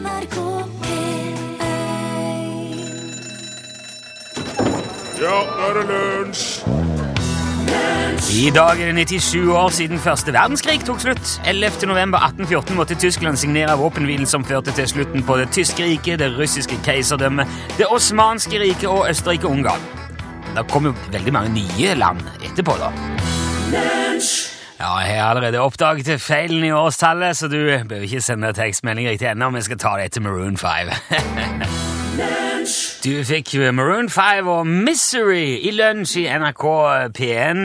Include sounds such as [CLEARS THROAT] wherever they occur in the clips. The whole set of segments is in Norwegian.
NRK P1 Ja, nå er det lunsj! I dag er det 97 år siden første verdenskrig tok slutt. 11. november 1814 måtte Tyskland signere våpenhvilen som førte til slutten på det tyske riket, det russiske keiserdømmet, det osmanske riket og Østerrike-Ungarn. Det kom jo veldig mange nye land etterpå, da. Ja, Jeg har allerede oppdaget feilen i årstallet, så du bør ikke sende tekstmelding riktig ennå. Vi skal ta det etter Maroon 5. [LAUGHS] Du fikk Maroon 5 og Misery i lunsj i NRK P1,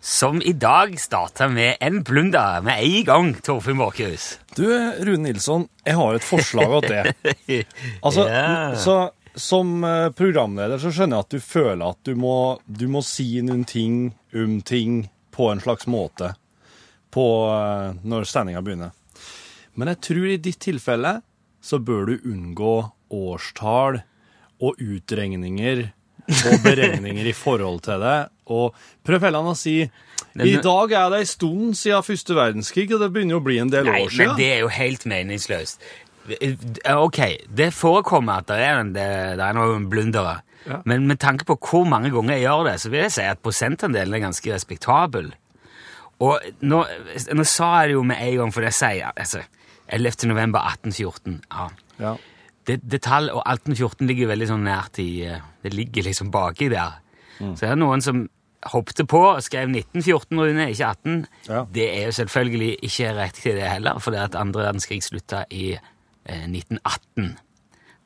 som i dag starter med en blunder med en gang, Torfinn Borchhus. Du, Rune Nilsson, jeg har et forslag til det. Altså, [LAUGHS] yeah. så, som eh, programleder så skjønner jeg at du føler at du må, du må si noen ting om ting på en slags måte på, eh, når sendinga begynner. Men jeg tror i ditt tilfelle så bør du unngå årstall og utregninger og [LAUGHS] beregninger i forhold til det. Og prøv heller å si i dag er det en stund siden første verdenskrig, og det begynner å bli en del Nei, år siden. men det er jo helt meningsløst. Ok, det forekommer at det er, en, det, det er noen blundere. Ja. Men med tanke på hvor mange ganger jeg gjør det, så vil jeg si at prosentandelen er ganske respektabel. Og nå, nå sa jeg det jo med en gang, for det sier altså, 11. november 1814. Ja. Ja. Det, det tall, og 1814 ligger veldig sånn nært i eh, Det ligger liksom baki der. Mm. Så er det noen som hoppet på og skrev 1914, Rune, ikke 18. Ja. Det er jo selvfølgelig ikke riktig, det heller, for det at andre verdenskrig slutta i eh, 1918.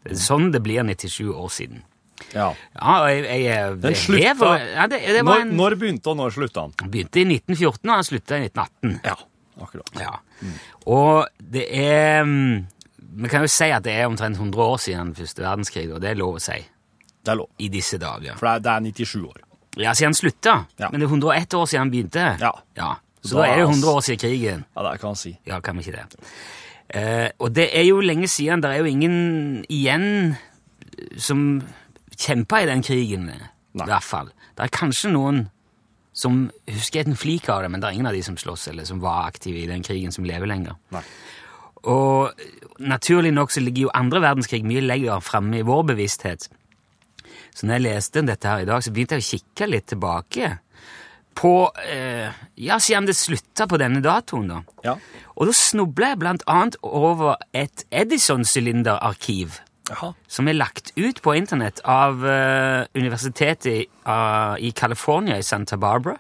Det er sånn det blir 97 år siden. Ja. Ja, og jeg, jeg, Den slutta lever- ja, det, det var når, en, når begynte og når slutta han? begynte i 1914, og han slutta i 1918. Ja, akkurat. Ja. Og det er mm, Vi kan jo si at det er omtrent 100 år siden første verdenskrig, og det er lov å si Det er lov. i disse dager. For det er, det er 97 år. Ja, siden han slutta. Men det er 101 år siden han begynte. Ja. Så Da da er det er 100 år siden krigen. Ja, det kan man si. Ja, kan vi ikke det? Eh, og det er jo lenge siden. Det er jo ingen igjen som kjempa i den krigen, i hvert fall. Det er kanskje noen som husker en flik av det, men det er ingen av de som slåss eller som var aktive i den krigen, som lever lenger. Nei. Og naturlig nok så ligger jo andre verdenskrig mye lenger framme i vår bevissthet. Så når jeg leste dette her i dag, så begynte jeg å kikke litt tilbake på eh, Ja, siden det slutta på denne datoen, da. Ja. Og da snubla jeg blant annet over et Edison-sylinderarkiv Jaha. som er lagt ut på internett av uh, universitetet i, ah, i California i Santa Barbara.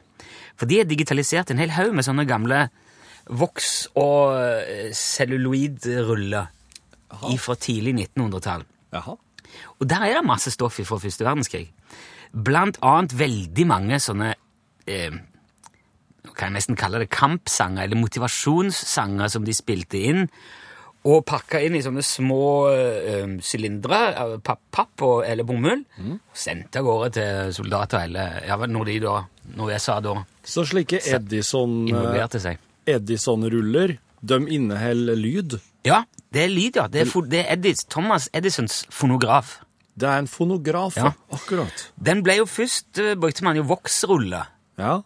For de har digitalisert en hel haug med sånne gamle voks- og uh, celluloidruller fra tidlig 1900-tall. Og der er det masse stoff fra første verdenskrig. Blant annet veldig mange sånne eh, kan jeg nesten kalle det kampsanger, eller motivasjonssanger som de spilte inn, og pakka inn i sånne små eh, sylindere av papp, papp og, eller bomull, og sendte av gårde til soldater, eller ja, når de da, når USA da Så slike Edison-ruller, Edison de inneholder lyd. Ja, det er lyd, ja. Det er, det er Edis, Thomas Edisons fonograf. Det er en fonograf, Ja. akkurat. Den ble jo først, eh, brukte man jo voksruller. Ja, eh,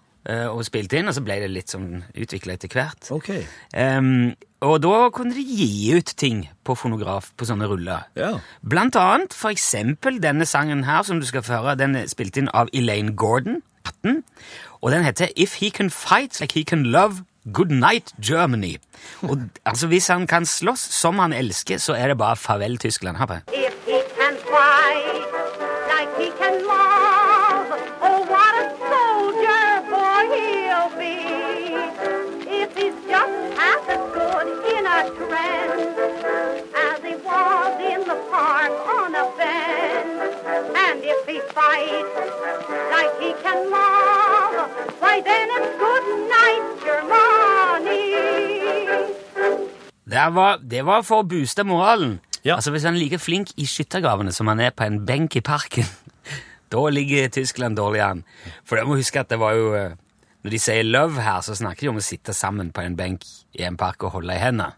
og spilte inn, og så ble det litt sånn utvikla etter hvert. ok. Um, og da kunne de gi ut ting på fonograf på sånne ruller. Ja. Blant annet for eksempel denne sangen her som du skal få høre. Den er spilt inn av Elaine Gordon, 18, og den heter If He Can Fight Like He Can Love, Good Night Germany. Og altså Hvis han kan slåss som han elsker, så er det bare farvel Tyskland. Hør var, det var for å booste moralen. Ja. Altså Hvis han er like flink i skyttergravene som han er på en benk i parken, [LAUGHS] da ligger Tyskland dårlig an. For jeg må huske at det var jo eh, Når de sier love her, så snakker de om å sitte sammen på en benk i en park og holde i hendene.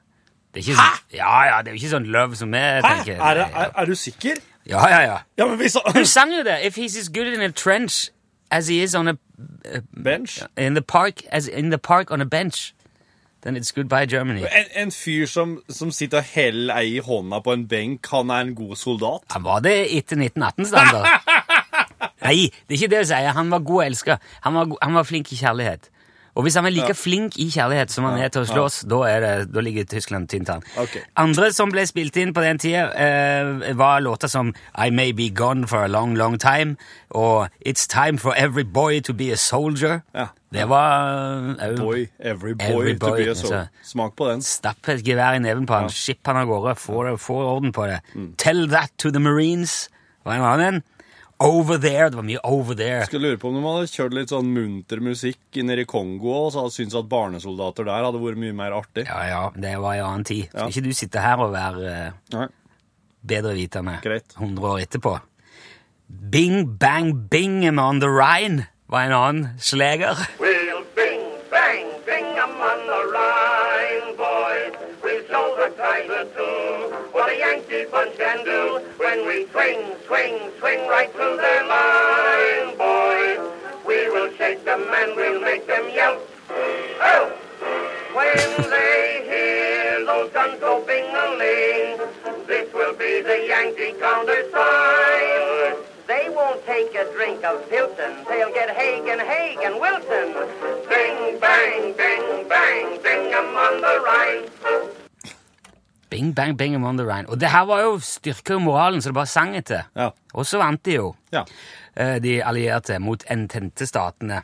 Det er ikke sånn, ja, ja, det er jo ikke sånn love som vi Hæ? tenker. Er, det- er, er du sikker? Ja, ja, ja. Ja, men hvis Hun sang jo det! If he's as good in a trench as he is on a Bench? in the park as in the park on a bench. Then it's goodbye Germany. En, en fyr som, som sitter og heller ei i hånda på en benk, han er en god soldat? Han var det etter 1918-standard. [LAUGHS] Nei, det er ikke det jeg sier. Han var god å. Han var, han var flink i kjærlighet. Og hvis han er like flink i kjærlighet som han er til å slåss, da, er det, da ligger Tyskland tynt an. Okay. Andre som ble spilt inn på den tida, eh, var låter som I May Be Gone for a Long Long Time og It's Time for Every Boy to Be a Soldier. Ja. Det var uh, Boy, every boy, Every to be a altså. Smak på den. Stapp et gevær i neven på han, skipp han av gårde, få, orden på det. Tell that to the Marines. var en annen. Over there. Det var mye over there. Skulle lure på om de hadde kjørt litt sånn munter musikk nede i Kongo og så hadde syntes at barnesoldater der hadde vært mye mer artig. Ja, ja, det var en annen tid. Skal Ja. ikke du sitte her og være uh, bedrevitende bedre vitende Greit. 100 år etterpå? Bing Bang Bingham on the Rhine var en annen sleger. When swing, swing, swing right through their line, boys. We will shake them and we'll make them yelp. Oh! When they hear those guns go bing-a-ling, this will be the Yankee countersign. They won't take a drink of Pilton. They'll get Hagen, Hagen, Wilson. Bing, bang, bing, bang, bing 'em on the Rhine. Bing Bang Bingham on the Rhine. Og det her var jo styrke og moralen så det bare sang etter. Ja. Og så vant de jo, Ja. eh, de allierte, mot ententestatene.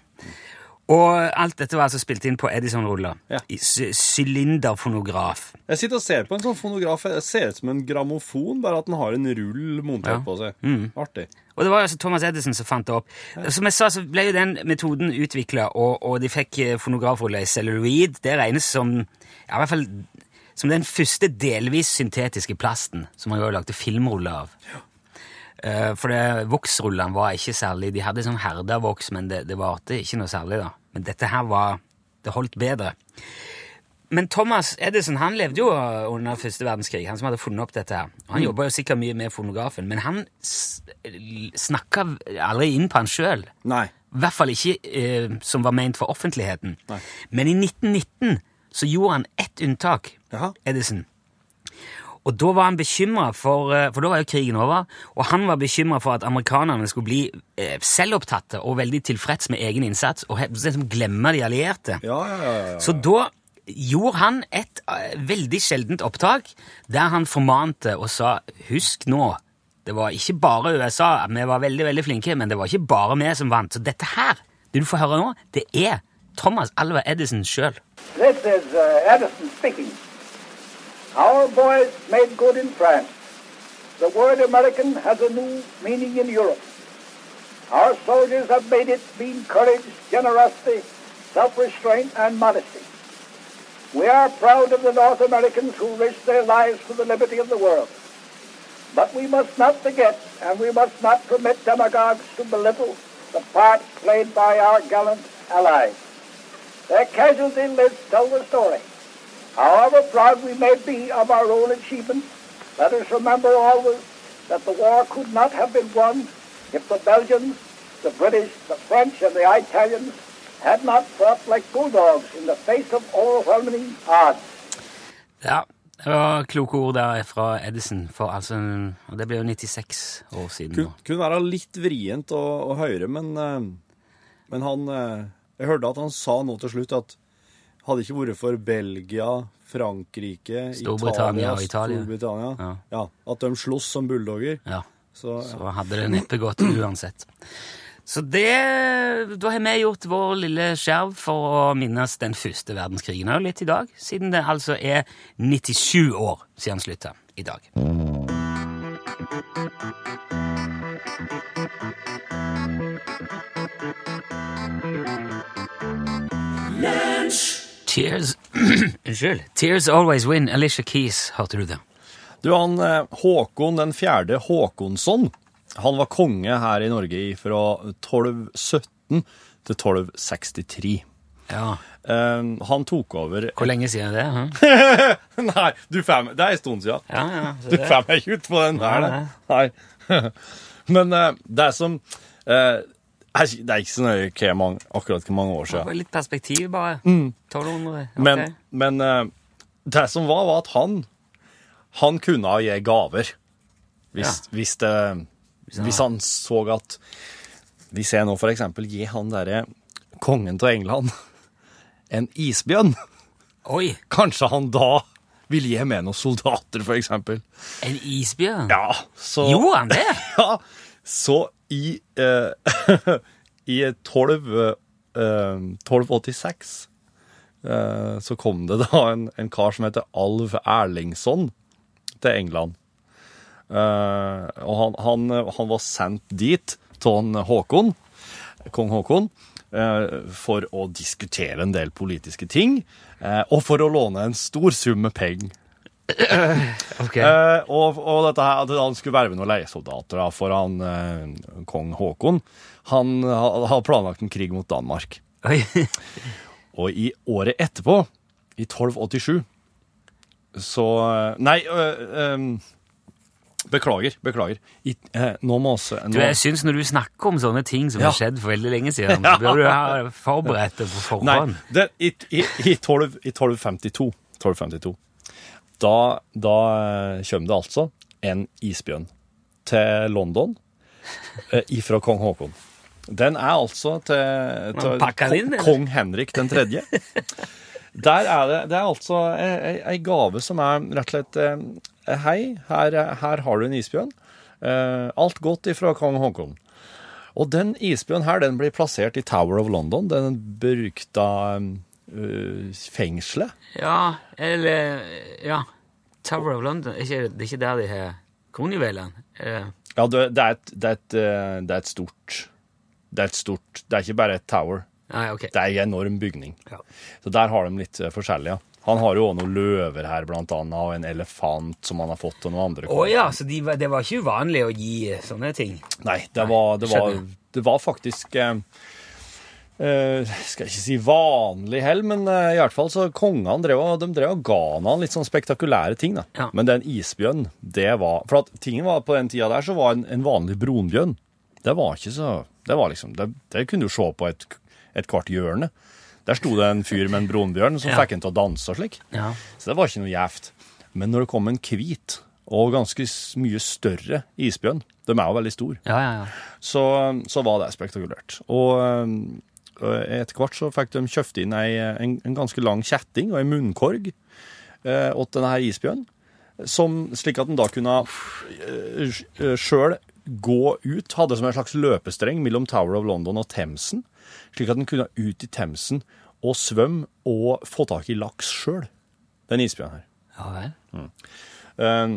Og alt dette var altså spilt inn på Edison-ruller. Ja. I Sylinderfonograf. Jeg sitter og ser på en sånn fonograf. Det ser ut som en grammofon, bare at den har en rull montert Ja. Mm. på seg. Artig. Og det var altså Thomas Edison som fant det opp. Som jeg sa, så ble jo den metoden utvikla, og, og de fikk eh, fonografruller i celluloid. Det regnes som ja, i hvert fall som den første delvis syntetiske plasten som man jo lagde filmruller av. Eh, For det, voksrullene var ikke særlig De hadde sånn herda voks, men det, det varte ikke noe særlig. da. Men dette her var Det holdt bedre. Men Thomas Edison han levde jo under første verdenskrig, han som hadde funnet opp dette. her. Han Han jobba jo sikkert mye med fonografen, men han snakka aldri inn på han sjøl. I hvert fall ikke eh, som var ment for offentligheten. Nei. Men i 1919 så gjorde han ett unntak, Jaha. Edison. Og da var han bekymra for eh, For da var jo krigen over, og han var bekymra for at amerikanerne skulle bli eh, selvopptatte og veldig tilfreds med egen innsats og liksom glemme de allierte. Ja, ja, ja. ja. Så da gjorde han et eh, veldig sjeldent opptak der han formante og sa Husk nå, det var ikke bare USA, vi var veldig veldig flinke, men det var ikke bare vi som vant. Så dette her, det du får høre nå, det er Thomas Alva Edison sjøl. This is uh, Edison speaking. Our boys made good in France. The word American has a new meaning in Europe. Our soldiers have made it mean courage, generosity, self-restraint, and modesty. We are proud of the North Americans who risked their lives for the liberty of the world. But we must not forget, and we must not permit demagogues to belittle the part played by our gallant allies. Their casualty lists tell the story. However proud we may be of our own achievements, let us remember always that the war could not have been won if the Belgians, the British, the French, and the Italians had not fought like bulldogs in the face of overwhelming odds. Ja, det var kloke ord der fra Edison, for altså Det ble jo 96 år siden. Kun, nå. kunne være litt vrient å, å høre, men, eh, men han eh, Jeg hørte at han sa nå til slutt at hadde ikke vært for Belgia, Frankrike, Storbritannia og Italia. Ja. ja, at de sloss som bulldogger. Ja. Så, ja. Så hadde det neppe gått uansett. Så det, da har vi gjort vår lille skjerv for å minnes den første verdenskrigen òg litt i dag, siden det altså er 97 år siden han slutta i dag. Tears [CLEARS THROAT] Unnskyld. Tears Always Win. Alicia Keys, hørte du det? Du, han eh, Håkon den fjerde Håkonsson, han var konge her i Norge fra 1217 til 1263. Ja. Um, han tok over Hvor lenge siden er det? Huh? [LAUGHS] Nei, du fem, Det er en stund siden. Ja, ja. Du får meg ikke ut på den der. Nei, Nei. [LAUGHS] Men uh, det som Det er ikke så nøye mange, akkurat hvor mange år siden. Litt perspektiv, bare. 1200. Okay. Men, men eh, det som var, var at han Han kunne gi gaver. Hvis, hvis, det, hvis han så at Hvis jeg nå for eksempel gir han derre kongen av England [LAUGHS] en isbjørn, Oi! kanskje han da vil gi med noen soldater, for eksempel. En isbjørn? Ja, så Gjorde han det? [LAUGHS] Ja, så i eh, [LAUGHS] I 12, eh, 1286 eh, så kom det da en, en kar som heter Alv Erlingsson til England. Eh, og han, han, han var sendt dit av Håkon, kong Håkon, eh, for å diskutere en del politiske ting, eh, og for å låne en stor sum med penger. [CLEARS THROAT] Ok. Eh, og, og dette her, at han skulle verve noen leiesoldater da, for han, eh, kong Håkon. Han ha- har planlagt en krig mot Danmark. [LAUGHS] Og i året etterpå, i 1287, så eh, Nei, øh, øhm, beklager. Beklager. I, eh, nå må også Du, jeg syns når du snakker om sånne ting som Ja. har skjedd for veldig lenge siden, [LAUGHS] så bør du ha forberedt det på Nei, det, i, i, i, 12, i 1252, 1252 da, da eh, kommer det altså en isbjørn til London eh, ifra kong Haakon. Den er altså til, til inn, kong, Henrik den tredje. Der er det, det er altså ei, gave som er rett og slett eh, Hei, her, her har du en isbjørn. Alt godt ifra kong Haakon. Og den isbjørnen her, den blir plassert i Tower of London, den berykta uh, fengselet. Ja, eller Ja. Tower of London, ikke, det er ikke der de har kronjuvelene? Eh, Ja, det, det, er et, det, er et, eh, det er et stort Det er et stort Det er ikke bare et tower. Nei, okay. Det er en enorm bygning. Ja. Så der har de litt forskjellig, forskjellige. Han har jo også noen løver her, blant annet, og en elefant som han har fått, og noen andre. Å ja, så de, det var ikke uvanlig å gi eh, sånne ting? Nei, det var, det var, det var faktisk eh, eh, Skal ikke si vanlig hell, men eh, i hvert fall så kongene drev, og- de drev og ga han litt sånn spektakulære ting. da. Ja. Men den isbjørnen, det var For at tingen var på den tida der, så var en, en vanlig brunbjørn Det var ikke så Det var liksom Det, det kunne du se på et, et kvart hjørne. Der sto det en fyr med en brunbjørn som Ja. fikk en til å danse og slik. Ja. Så det var ikke noe gjevt. Men når det kom en hvit og ganske mye større isbjørn De er jo veldig store Ja, ja, ja. så, så var det spektakulært. Og øh, etter hvert så fikk de kjøpt inn ei, en, en ganske lang kjetting og en munnkorg eh, åt denne her isbjørnen, som, slik at den da kunne øh, sjøl gå ut, hadde som en slags løpestreng mellom Tower of London og Themsen, slik at den kunne ut i Themsen og svømme og få tak i laks sjøl, den isbjørnen her. Ja vel. Um,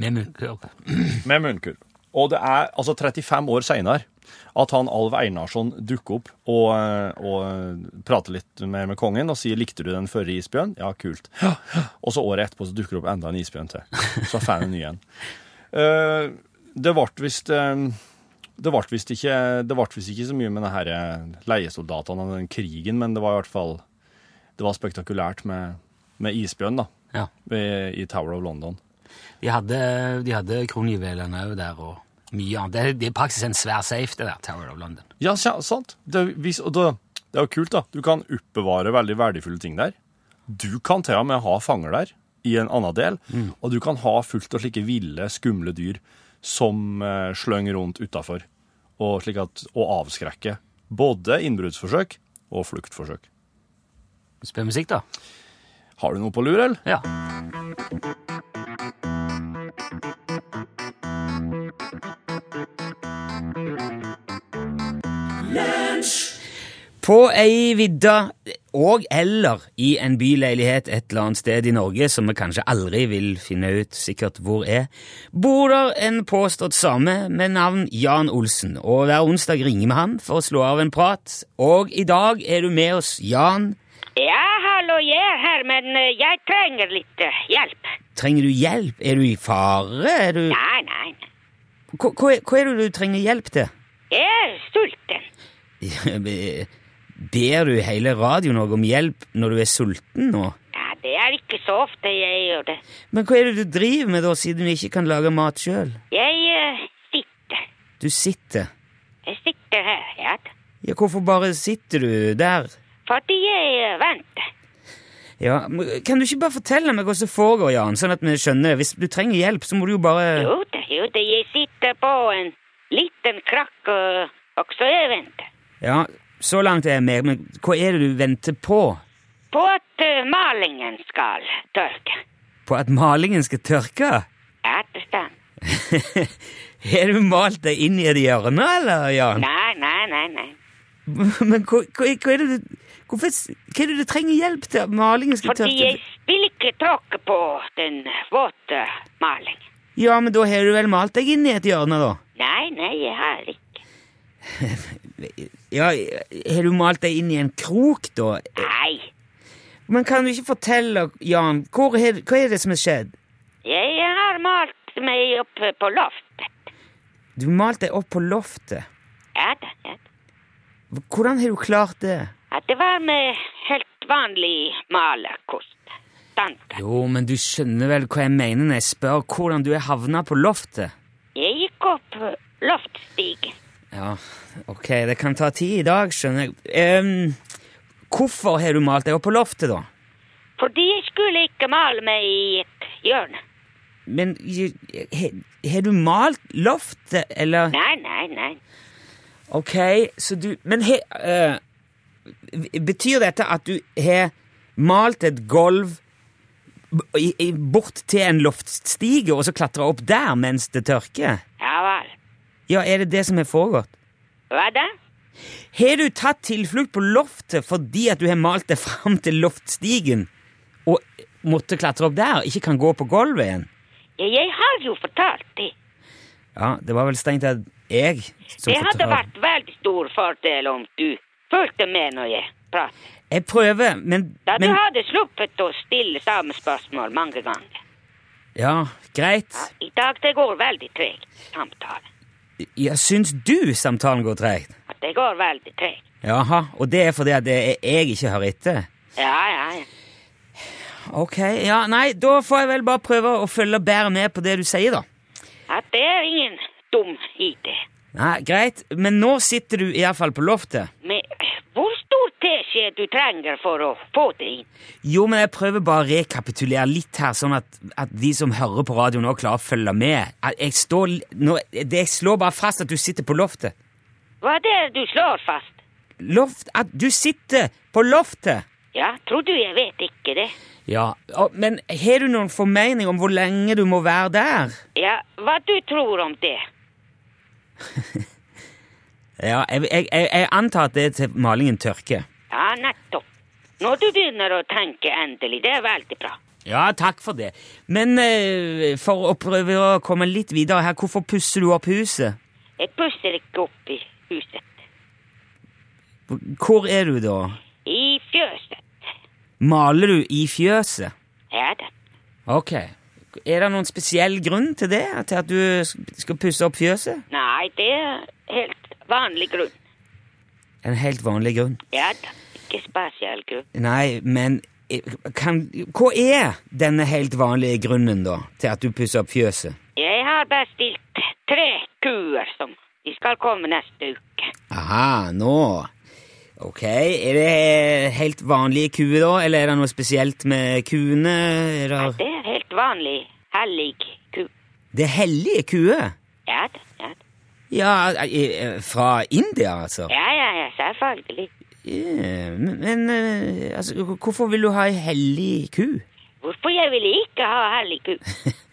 Med munnkurv. med munnkurv. Og det er altså 35 år seinere at han Alv Einarsson dukker opp og, og prater litt mer med kongen og sier 'likte du den forrige isbjørn?' Ja, kult. Og så året etterpå så dukker det opp enda en isbjørn til. Så er han en ny en. [LAUGHS] Eh, det ble visst eh, det ble visst ikke, så mye med eh, leiesoldatene og den krigen, men det var i hvert fall det var spektakulært med, med isbjørn da, Ja. i, i Tower of London. De hadde, de hadde kronjuvelene òg der, og mye annet. Det det er i praksis en svær safe, det der Tower of London. Ja, sant. Det, vis- og det, det er jo kult, da. Du kan oppbevare veldig verdifulle ting der. Du kan til og med ha fanger der i en annen del, og du kan ha fullt av slike ville, skumle dyr som eh, slynger rundt utafor, og, slik at- og avskrekker både innbruddsforsøk og fluktforsøk. Spill musikk, da. Har du noe på lur, eller? Ja. På ei vidde og eller i en byleilighet et eller annet sted i Norge som vi kanskje aldri vil finne ut sikkert hvor er, bor der en påstått same med navn Jan Olsen, og hver onsdag ringer vi han for å slå av en prat. Og i dag er du med oss, Jan. Ja, hallo, jeg er her, men eh, jeg trenger litt eh, hjelp. Trenger du hjelp? Er du i fare? Du... Nei, nei, nei. Hva, hva, er- hva er det du trenger hjelp til? Jeg er sulten. [LAUGHS] Ber du hele radioen noe om hjelp når du er sulten nå? Ja, det er ikke så ofte jeg gjør det. Men hva er det du driver med da, siden du ikke kan lage mat sjøl? Jeg uh, sitter. Du sitter. Jeg sitter her, ja. Ja, hvorfor bare sitter du der? Fordi jeg uh, venter. Ja, Kan du ikke bare fortelle meg hva som foregår, Jan, sånn at vi skjønner det? Hvis du trenger hjelp, så må du jo bare Jo da, jo da, jeg sitter på en liten krakk og også jeg venter. Ja, så langt er jeg med, men hva er det du venter på? På at eh, malingen skal tørke. På at malingen skal tørke? Ja, det stemmer. [LAUGHS] Har du malt deg inn i et hjørne, eller, Jan? Nei, nei, nei, nei. [LAUGHS] Men hva, hva, hva er det du Hvorfor, hva er det du trenger hjelp til? at Malingen skal Fordi tørke? jeg vil ikke tråkke på den våte malingen. Ja, men da har du vel malt deg inn i et hjørne, da? Nei, nei, jeg har ikke. [LAUGHS] Ja, har du malt deg inn i en krok, da? Nei, Men kan du ikke fortelle, Jan, hvor hva er det som har skjedd? jeg har malt meg opp på loftet. Du malte deg opp på loftet. Ja da, ja da. Hvordan har du klart det? Ja, det var med helt vanlig malerkost. Standard. Jo, men du skjønner vel hva jeg mener når jeg spør hvordan du er havna på loftet? Jeg gikk opp loftstigen. Ja, ok, det kan ta tid i dag, skjønner jeg. Um, hvorfor har du malt deg opp på loftet, da? Fordi jeg skulle ikke male meg i et hjørne. Men har du malt loftet, eller? Nei, nei, nei. Ok, så du Men he, uh, betyr dette at du har malt et gulv bort til en loftstige, og så klatra opp der mens det tørker? Ja vel. Ja, er det det som har foregått? Hva da? Har du tatt tilflukt på loftet fordi at du har malt deg fram til loftstigen, og måtte klatre opp der, ikke kan gå på gulvet igjen? Ja, jeg har jo fortalt det. Ja, det var vel strengt tatt jeg som fortalte Det hadde vært veldig stor fordel om du fulgte med når jeg prater. Jeg prøver, men, Da du men hadde sluppet å stille samme spørsmål mange ganger. Ja, greit. Ja, I dag det går veldig tregt, samtale. Ja, syns du samtalen går tregt? Det går veldig tregt. Jaha, og det er fordi at det er jeg ikke hører etter? Ja, ja, ja. Ok, ja, nei, da får jeg vel bare prøve å følge bedre med på det du sier, da. Ja, det er ingen dum idé. Nei, greit, men nå sitter du iallfall på loftet. Men hvor stor teskje du trenger for å få det inn? Jo, men jeg prøver bare å rekapitulere litt her, sånn at, at de som hører på radio nå klarer å følge med. Jeg, står, nå, jeg slår bare fast at du sitter på loftet. Hva er det du slår fast? Loft, At du sitter på loftet! Ja, tror du jeg vet ikke det? Ja, Men har du noen formening om hvor lenge du må være der? Ja, hva du tror om det? [LAUGHS] Ja, jeg, jeg, jeg, antar at det er til malingen tørker. Ja, nettopp. Når du begynner å tenke endelig, det er veldig bra. Ja, takk for det. Men eh, for å prøve å komme litt videre her, hvorfor pusser du opp huset? Jeg pusser ikke opp i huset. Hvor er du da? I fjøset. Maler du i fjøset? Ja da. Ok. Er det noen spesiell grunn til det? Til at du skal pusse opp fjøset? Nei, det er helt vanlig grunn. En helt vanlig grunn. Ja da, ikke spesiell grunn. Nei, men eh, kan, Hva er denne helt vanlige grunnen, da, til at du pusser opp fjøset? Jeg har bestilt tre kuer som de skal komme neste uke. Aha, nå. Ok, er det helt vanlige kuer, da, eller er det noe spesielt med kuene? Er det, Det er helt vanlig hellig ku. det er hellige kuer? Ja ja. Ja, eh, fra India, altså? Ja, ja, ja, selvfølgelig. Ja, men men, eh, altså, hvorfor vil du ha ei hellig ku? Hvorfor jeg vil ikke ha hellig ku?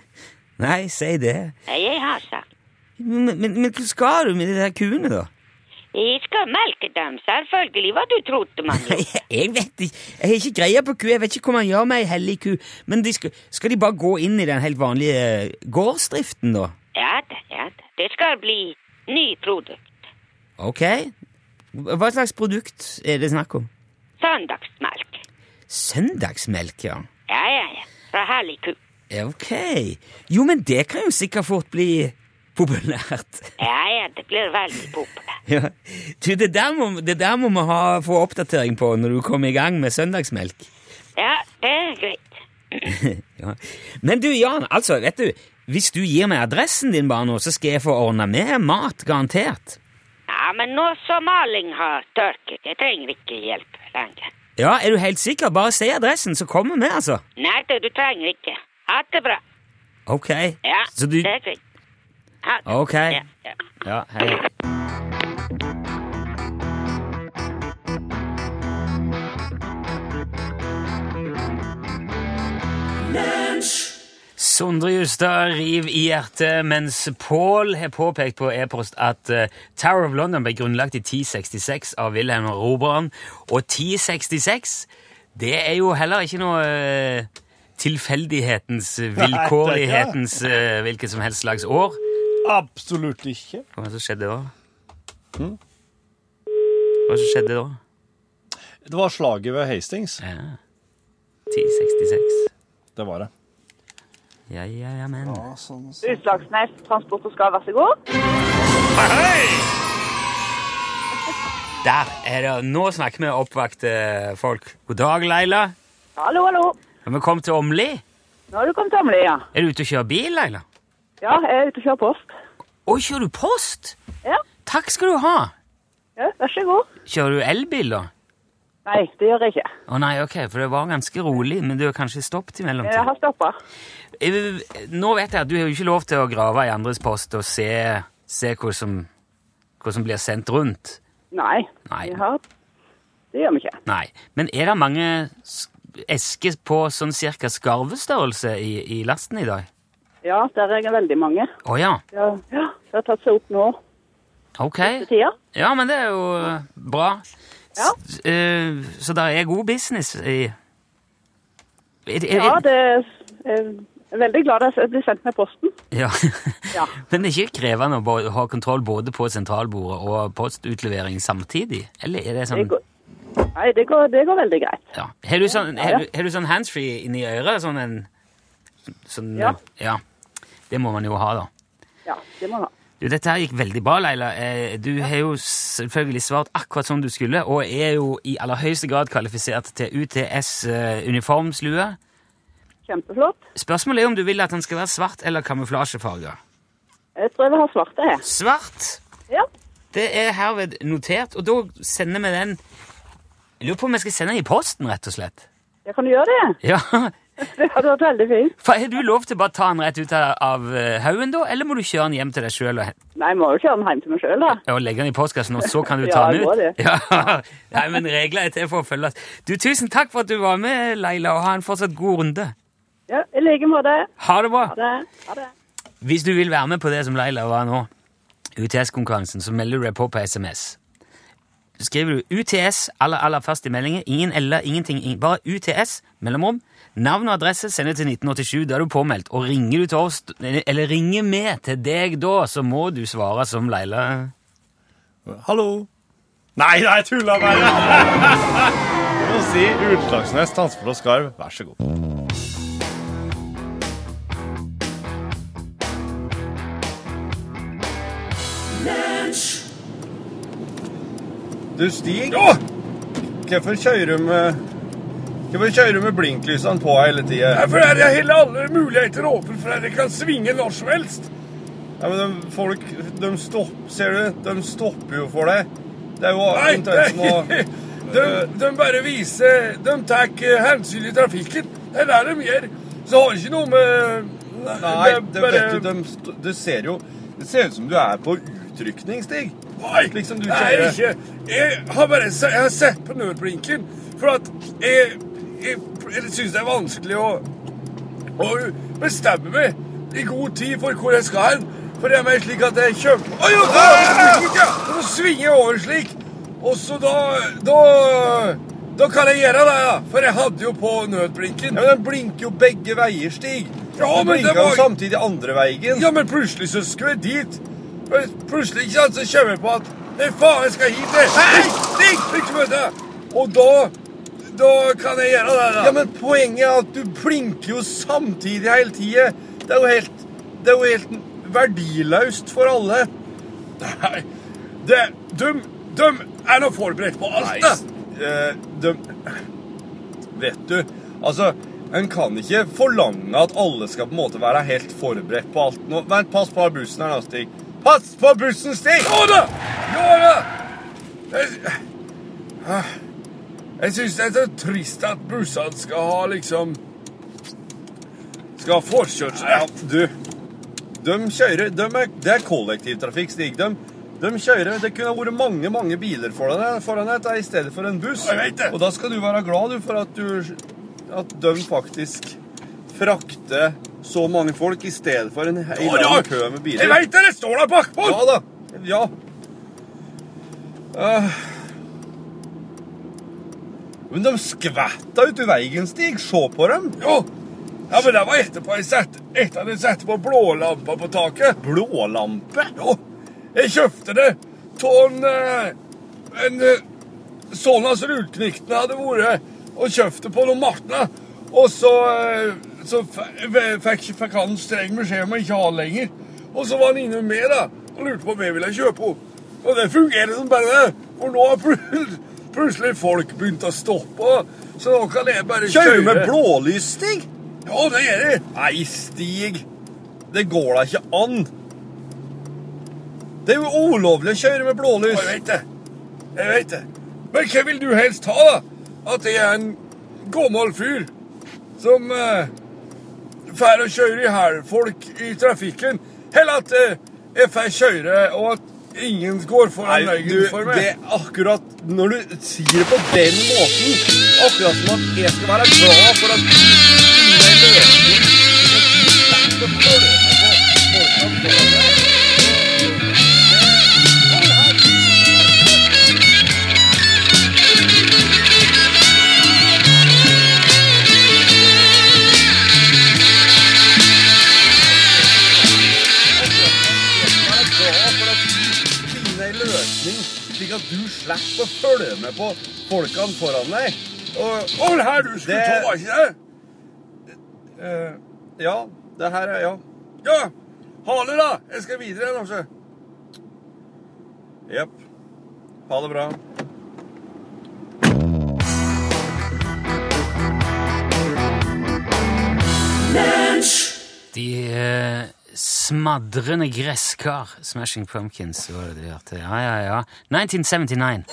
[LAUGHS] Nei, si det. Jeg har sagt. Men, men, men hva skal du med de der kuene, da? Jeg skal melke dem, selvfølgelig. Hva du trodde man gjorde? [LAUGHS] jeg vet ikke. Jeg har ikke greie på ku. Jeg vet ikke hva man gjør med ei hellig ku. Men de skal, skal de bare gå inn i den helt vanlige eh, gårdsdriften, da? Ja da, ja da. Det skal bli ny produkt. Ok. Hva slags produkt er det snakk om? Søndagsmelk. Søndagsmelk, ja. Ja, ja, ja. Fra herlig ku. Ok. Jo, men det kan jo sikkert fort bli populært. Ja, ja, det blir veldig populært. [LAUGHS] Ja. Du, det der må, det der må vi ha, få oppdatering på når du kommer i gang med søndagsmelk. Ja, det er greit. [LAUGHS] Ja. Men du, Jan, altså, vet du, hvis du gir meg adressen din bare nå, så skal jeg få ordna med mat, garantert. Ja, men nå som maling har tørket, jeg trenger ikke hjelp lenger. Ja, Er du helt sikker? Bare si adressen, så kommer vi, altså. Nei, du, du trenger ikke. Ha det bra. Ok. Ja, Så du det er fint. Ha det. Ok. Ja, ja. Ja, hei. Sondre Justad riv i hjertet, mens Paul har påpekt på e-post at eh, Tower of London ble grunnlagt i 1066 av Wilhelm Robran. Og 1066, det er jo heller ikke noe eh, tilfeldighetens, vilkårlighetens, eh, hvilket som helst slags år. Absolutt ikke. Hva som skjedde da? Hva var som skjedde da? Det var slaget ved Hastings. Ja. 1066. Det var det. Ja, ja, ja, men Utslagsnes Transport og Skal, vær så god. Der er det Nå snakker vi oppvakte folk. God dag, Leila. Hallo, hallo. Har vi kommet til Åmli? Nå har du kommet til Åmli, ja. Er du ute og kjører bil, Leila? Ja, jeg er ute og kjører post. Å, kjører du post? Ja, Takk skal du ha. ja vær så god. Kjører du elbil, da? Nei, det gjør jeg ikke. Å nei, ok, for det var ganske rolig, men du har kanskje stoppet i mellomtiden? Jeg har stoppa. Eh, Nå vet jeg at du har jo ikke lov til å grave i andres post og se, se hva, som, hva som blir sendt rundt. Nei, Nei. har Det gjør vi ikke. Nei. Men er det mange esker på sånn cirka skarvestørrelse i, i lasten i dag? Ja, der er veldig mange. Å ja. Ja, ja, det har tatt seg opp nå Ok. Ja, men det er jo bra. Ja. Så, eh, så det er god business i er, er, Ja, det er er veldig glad jeg blir sendt med posten. ja. Ja. [LAUGHS] Men det er ikke krevende å ha kontroll både på sentralbordet og postutlevering samtidig? Eller er det Det sånn går, nei, det går, det går veldig greit. ja. Har du sånn, har har du sånn handsfree inni øret? Sånn en sånn, Ja. ja. Det må man jo ha, da. Ja, det må man ha. Du, dette her gikk veldig bra, Leila. Eh, Du har jo selvfølgelig svart akkurat som du skulle, og er jo i aller høyeste grad kvalifisert til UTS eh, uniformslue. Kjempeflott. Spørsmålet er om du vil at den skal være svart eller kamuflasjefarga. Jeg tror jeg vil ha svarte her. Svart! Ja, Det er herved notert, og da sender vi den Jeg lurer på om jeg skal sende den i posten, rett og slett. Ja, kan du gjøre det. Ja, Det hadde vært veldig fint. For Har du lov til å bare ta den rett ut av, eh, haugen, da, eller må du kjøre den hjem til deg sjøl Nei, jeg må jo kjøre den hjem til meg sjøl, da. og legge den i postkassen, og så kan du Ja, ta den må ut? det. Ja, [LAUGHS] Nei, men regler er til for å følges. Du, Tusen takk for at du var med, Leila, og ha en fortsatt god runde. Ja, I like måte. Ha det bra. Ha det. Ha det. Hvis du vil være med på det som Leila var nå, UTS-konkurransen, så melder du deg på på SMS. Så skriver du UTS aller, aller først i meldingen. Ingen eller ingenting. Ingen, Bare UTS, mellomrom. Navn og adresse sender til 1987. Da er du påmeldt. Og ringer du til oss, eller ringer vi til deg da, så må du svare som Leila. Hallo? Nei, nei, tulla bare! [LAUGHS] Du må si Utslagsnes, og Skarv. Vær så god. Du, Stig. Hvorfor kjører du med Hvorfor kjører du med blinklysene på hele tida? Ja, for her er hele alle muligheter åpne for at det kan svinge når som helst. Ja, men de, folk, de stopp, ser du, de stopper jo for deg. Det er jo Nei, omtrent som å. [LAUGHS] De, de bare viser De tar ikke hensyn i trafikken. Det er det de gjør. Så har det ikke noe med Nei, det det, vet du, de, det ser jo Det ser ut som du er på utrykning, Stig. Nei, Liksom du kjører. Nei, ikke. Jeg har bare jeg har sett på nødblinken, for at jeg, jeg, jeg syns det er vanskelig å, å bestemme meg i god tid for hvor jeg skal hen. For det er mer slik at jeg kjøper Oi, ja. Så svinger jeg over slik. Og så da, da Da kan jeg gjøre det, da. For jeg hadde jo på nødblinken. Ja, men Den blinker jo begge veier, Stig. Ja, men det var- samtidig andre veien. Ja, men plutselig så skulle jeg dit. Plutselig ikke sant, så kommer jeg på at Nei, faen, jeg skal hit. Hei, stikk! Liksom. Og da Da kan jeg gjøre det, da. Ja, men Poenget er at du blinker jo samtidig hele tida. Det er jo helt Det er jo helt verdiløst for alle. Nei, det, de, de er nå forberedt på alt, da. eh, de Vet du, altså En kan ikke forlange at alle skal på en måte være helt forberedt på alt. Nå, vent, pass på bussen her nå, Stig. Pass på bussen, Stig! Gå da! Gå da! Jeg, Ah. jeg syns det er så trist at bussene skal ha liksom Skal ha forkjørsrett. Du, de kjører de er, Det er kollektivtrafikk, Stig. De, de kjører Det kunne vært mange mange biler foran foran deg i stedet for en buss. Jeg vet det. Og da skal du være glad du, for at, du, at de faktisk frakter så mange folk i stedet for en hel Ja, ja. lang kø med biler. Jeg veit det! Det står der bakpå! Ja da. Ja. Uh. Men de skvetta ut i veien, Stig. Se på dem. Jo. Ja, men det var etterpå jeg sette, etter at jeg satte på blålampa på taket. Blålampe. Jo, jeg kjøpte det av en, eh, en sånn as rulknikten hadde vært og kjøpte på noen martner. Og så, eh, så fikk, fikk han streng beskjed om å ikke ha den lenger. Og så var han inne med da, og lurte på om jeg ville kjøpe henne. Og det fungerer som bare det. For nå har pl- plutselig folk begynt å stoppe. Så nå kan jeg bare Kjører kjøre. du med blålys, Stig? Ja, det gjør jeg. Nei, Stig. Det går da ikke an. Det er jo ulovlig å kjøre med blålys. Jeg vet det. Jeg vet det. Men hva vil du helst ha, da? At jeg er en gammel fyr som uh, får kjøre i hæl folk i trafikken, eller at eh, jeg får kjøre, og at ingen går foran veien for meg? det er akkurat Når du sier det på den måten Akkurat som at jeg skal være glad for at du finner en løsning at du slipper å følge med på folkene foran deg. Og, og det her du skulle Det- ta, var ikke det? Uh, ja, det her er ja. Ja. Ha det, da. Jeg skal videre kanskje. så. Jepp. Ha det bra. De eh, smadrende gresskar, Smashing Pumpkins, var det de hørte. Ja, ja, ja. 1979.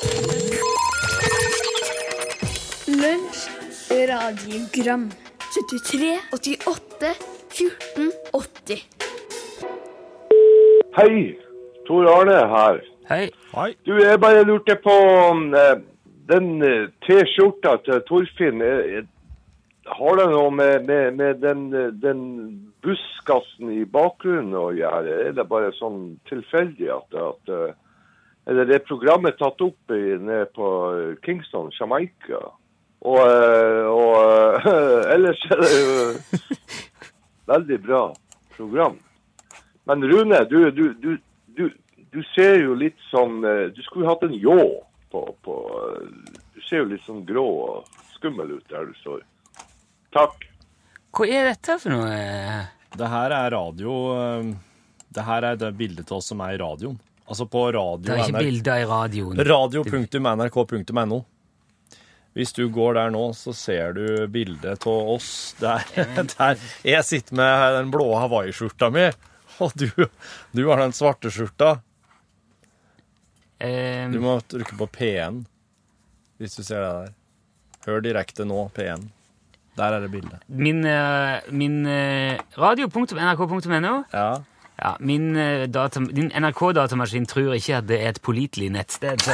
Lunsj, radiogram 73, 88, 14, 80 Hei, Tor Arne her. Hei. Hei. Du, jeg bare lurte på om eh, den eh, T-skjorta til Torfinn eh, Har det noe med, med, med den, den buskassen i bakgrunnen å gjøre? Er det bare sånn tilfeldig at, at eh, Eller er programmet tatt opp i, nede på Kingston, Jamaica? Og, eh, og eh, [LAUGHS] ellers er det jo veldig bra program. Men Rune, du, du, du, du, ser jo litt eh, Du skulle hatt en ljå på, på Du ser jo litt sånn grå og skummel ut der du står. Takk. Hva er dette for noe? Det her er radio eh, Det her er det bildet av oss som er i radioen. Altså på radio Det er ikke bilder i radioen. Radio.nrk.no. Hvis du går der nå, så ser du bildet av oss der, [LAUGHS] der jeg sitter med den blå hawaiiskjorta mi, og du, du har den svarte skjorta. Eh, Du må trykke på P1 hvis du ser det der. Hør direkte nå, P1. Der er det bildet. min eh, min eh, radio.nrk.no Ja. ja, Min, eh, data, din NRK-datamaskin tror ikke at det er et pålitelig nettsted. [LAUGHS]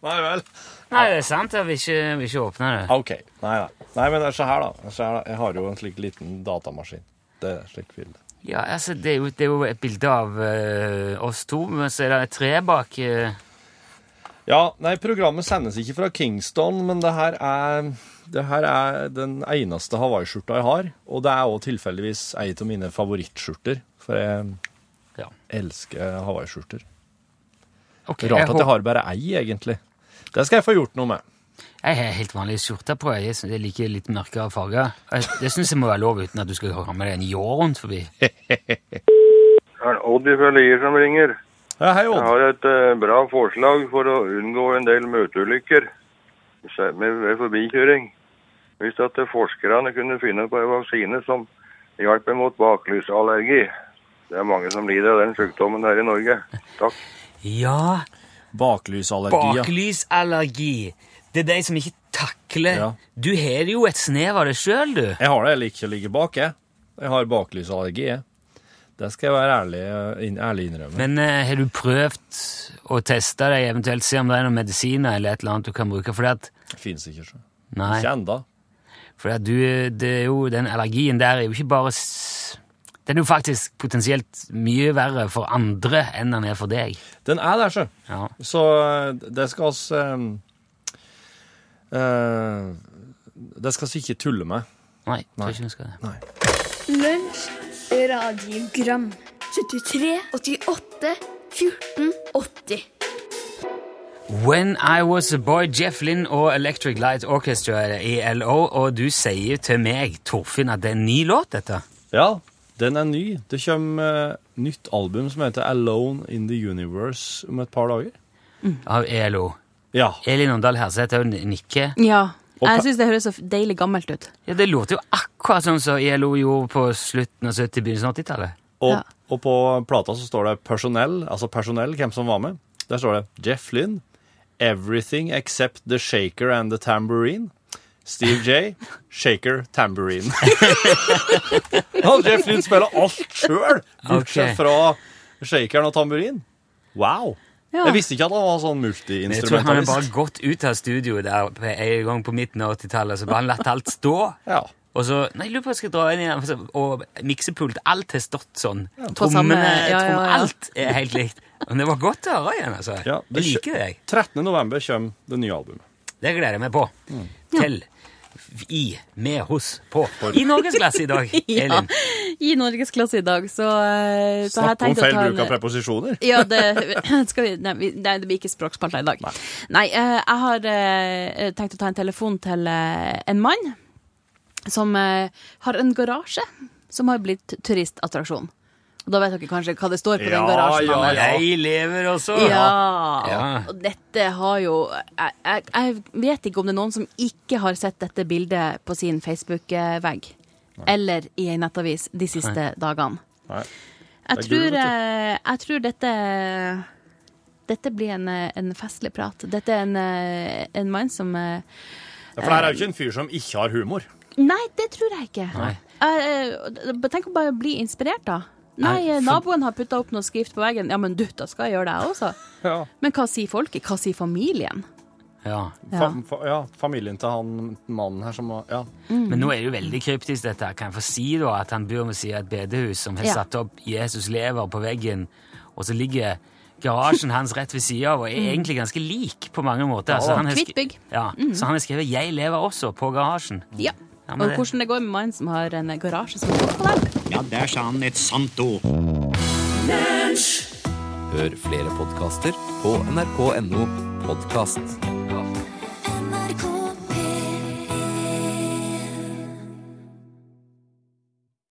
Nei vel. nei, det er sant. Jeg vil ikke, vil ikke åpne det. OK. Nei, nei. nei men se her, da. Her, da. Jeg har jo en slik liten datamaskin. Det er slik bilde. Ja, altså, det er jo, det er jo et bilde av uh, oss to, men så er det et tre bak eh, Ja, nei, programmet sendes ikke fra Kingston, men det her er, det her er den eneste hawaiiskjorta jeg har. Og det er òg tilfeldigvis ei av mine favorittskjorter, for jeg Ja. elsker hawaiiskjorter. Okay, Rart at jeg har bare ei, egentlig. Det skal jeg få gjort noe med. Jeg har helt vanlig skjorte på. Jeg, synes jeg liker litt mørkere farger. Det syns jeg må være lov uten at du skal ha med deg en ljå rundt forbi. [LAUGHS] Det er Odd i som ringer. Ja, hei, Jeg har et uh, bra forslag for å unngå en del møteulykker med, med forbikjøring. Hvis at eh, forskerne kunne finne på en vaksine som hjelper mot baklysallergi. Det er mange som lider av den sykdommen her i Norge. Takk. Ja, Baklysallergi. baklysallergi. Det er de som ikke takler Ja. Du har jo et snev av det sjøl, du. Jeg har det, jeg liker ikke å ligge bak, jeg. Jeg har baklysallergi, jeg. Det skal jeg være ærlig, ærlig innrømme. Men eh, har du prøvd å teste deg, eventuelt se om det er noen medisiner eller et eller annet du kan bruke? Fordi at det finnes ikke, så. Nei. Ikke ennå. Fordi du, det jo, den allergien der er jo ikke bare Den er jo faktisk potensielt mye verre for andre enn den er for deg. Den er der, så. Ja. Så eh, det skal oss eh, eh, Det skal vi ikke tulle med. Nei, jeg tror ikke vi skal det. Nei. Radiogram 73, 88, 14, 80 When I Was A Boy, Jeff Lynn og Electric Light Orchestra er LO, og du sier til meg, Torfinn, at det er en ny låt, dette? Ja, den er ny. Det kommer eh, nytt album som heter Alone in the Universe om et par dager. Av ELO. Ja. Elin Åndal Herseth òg nikker. Ja. Jeg syns det høres så deilig gammelt ut. Ja, det låter jo akkurat sånn som ILO gjorde på slutten av 70-, begynnelsen av 80-tallet. Og, Ja. og på plata så står det personell, altså personell, hvem som var med. Der står det Jeff Lynn, Everything Except the Shaker and the Tambourine. Steve J, Shaker, Tambourine. [LAUGHS] og Jeff Lynn spiller alt sjøl, bortsett okay. fra shakeren og tamburin. Wow! Ja. Jeg visste ikke at han var sånn multiinstrumentalist. jeg tror han har bare gått ut av studioet der på- en gang på midten av 80-tallet, så bare han latt alt stå. Ja. Og så Nei, jeg lurer på om jeg skal dra inn igjen. så- Og miksepult. Alt har stått sånn. Samme- Trommene, ja, ja, ja. alt er helt likt. Men det var godt å høre igjen, altså. Ja, det jeg liker jeg. 13. november kommer det nye albumet. Det gleder jeg meg på. Mm. Til. I, med, hos, på. I norgesklasse i dag, [LAUGHS] Elin. Ja. I norgesklasse i dag, så, eh, så har jeg Snakk om feil bruk av preposisjoner. Ja, det [LAUGHS] skal vi Nei, vi- nei det blir ikke språkspalta i dag. Nei, eh, jeg har eh, tenkt å ta en telefon til en mann som har en garasje som har blitt turistattraksjon. Og da vet dere kanskje hva det står på den garasjen. ja, ja. Jeg lever også. Ja. Ja. Og dette har jo jeg, jeg, jeg vet ikke om det er noen som ikke har sett dette bildet på sin Facebook-vegg. Eller i ei nettavis de siste dagene. Nei. Jeg tror, eh, jeg tror dette Dette blir en, eh, en festlig prat. Dette er en, eh, en mann som Ja, for det her er jo ikke en fyr som ikke har humor. Nei, det tror jeg ikke. Nei. Jeg, tenk å bare bli inspirert, da. Nei, eh, for- naboen har putta opp noe skrift på veggen. Ja, men du, da skal jeg gjøre det, jeg også. [LAUGHS] Ja. Men hva sier folket? Hva sier familien? Ja. Fa fa ja, familien til han mannen her som Ja. Mm. Men nå er det jo veldig kryptisk, dette. her. Kan jeg få si da at han bor ved siden av et bedehus som har Ja. satt opp Jesus lever på veggen, og så ligger garasjen hans rett ved siden av og er egentlig ganske lik på mange måter. Ja, Så han har ja, mm. Så han har skrevet 'Jeg lever også' på garasjen. Ja. Ja, men Og det- hvordan det går med mannen som har en garasje som står på der. Ja, der sa han et sant ord. Hør flere podkaster på nrk.no podkast.